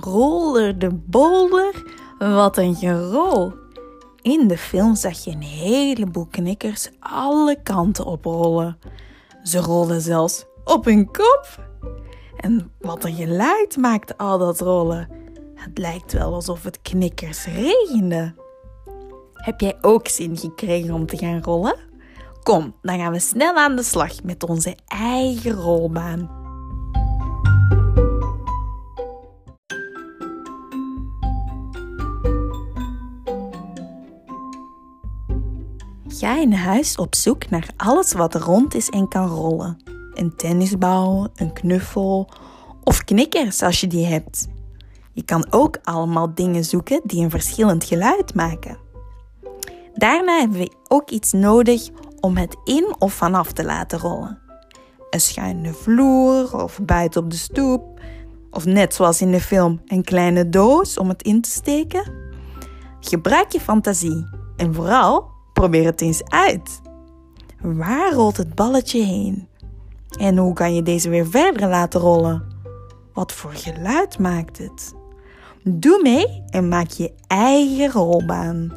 rolder de bolder, wat een gerol. In de film zag je een heleboel knikkers alle kanten oprollen. Ze rolden zelfs op hun kop. En wat een geluid maakte al dat rollen. Het lijkt wel alsof het knikkers regende. Heb jij ook zin gekregen om te gaan rollen? Kom, dan gaan we snel aan de slag met onze eigen rolbaan. Ga in huis op zoek naar alles wat rond is en kan rollen. Een tennisbal, een knuffel of knikkers als je die hebt. Je kan ook allemaal dingen zoeken die een verschillend geluid maken. Daarna hebben we ook iets nodig om het in of vanaf te laten rollen. Een schuine vloer of buiten op de stoep. Of net zoals in de film een kleine doos om het in te steken. Gebruik je fantasie en vooral probeer het eens uit. Waar rolt het balletje heen? En hoe kan je deze weer verder laten rollen? Wat voor geluid maakt het? Doe mee en maak je eigen rolbaan.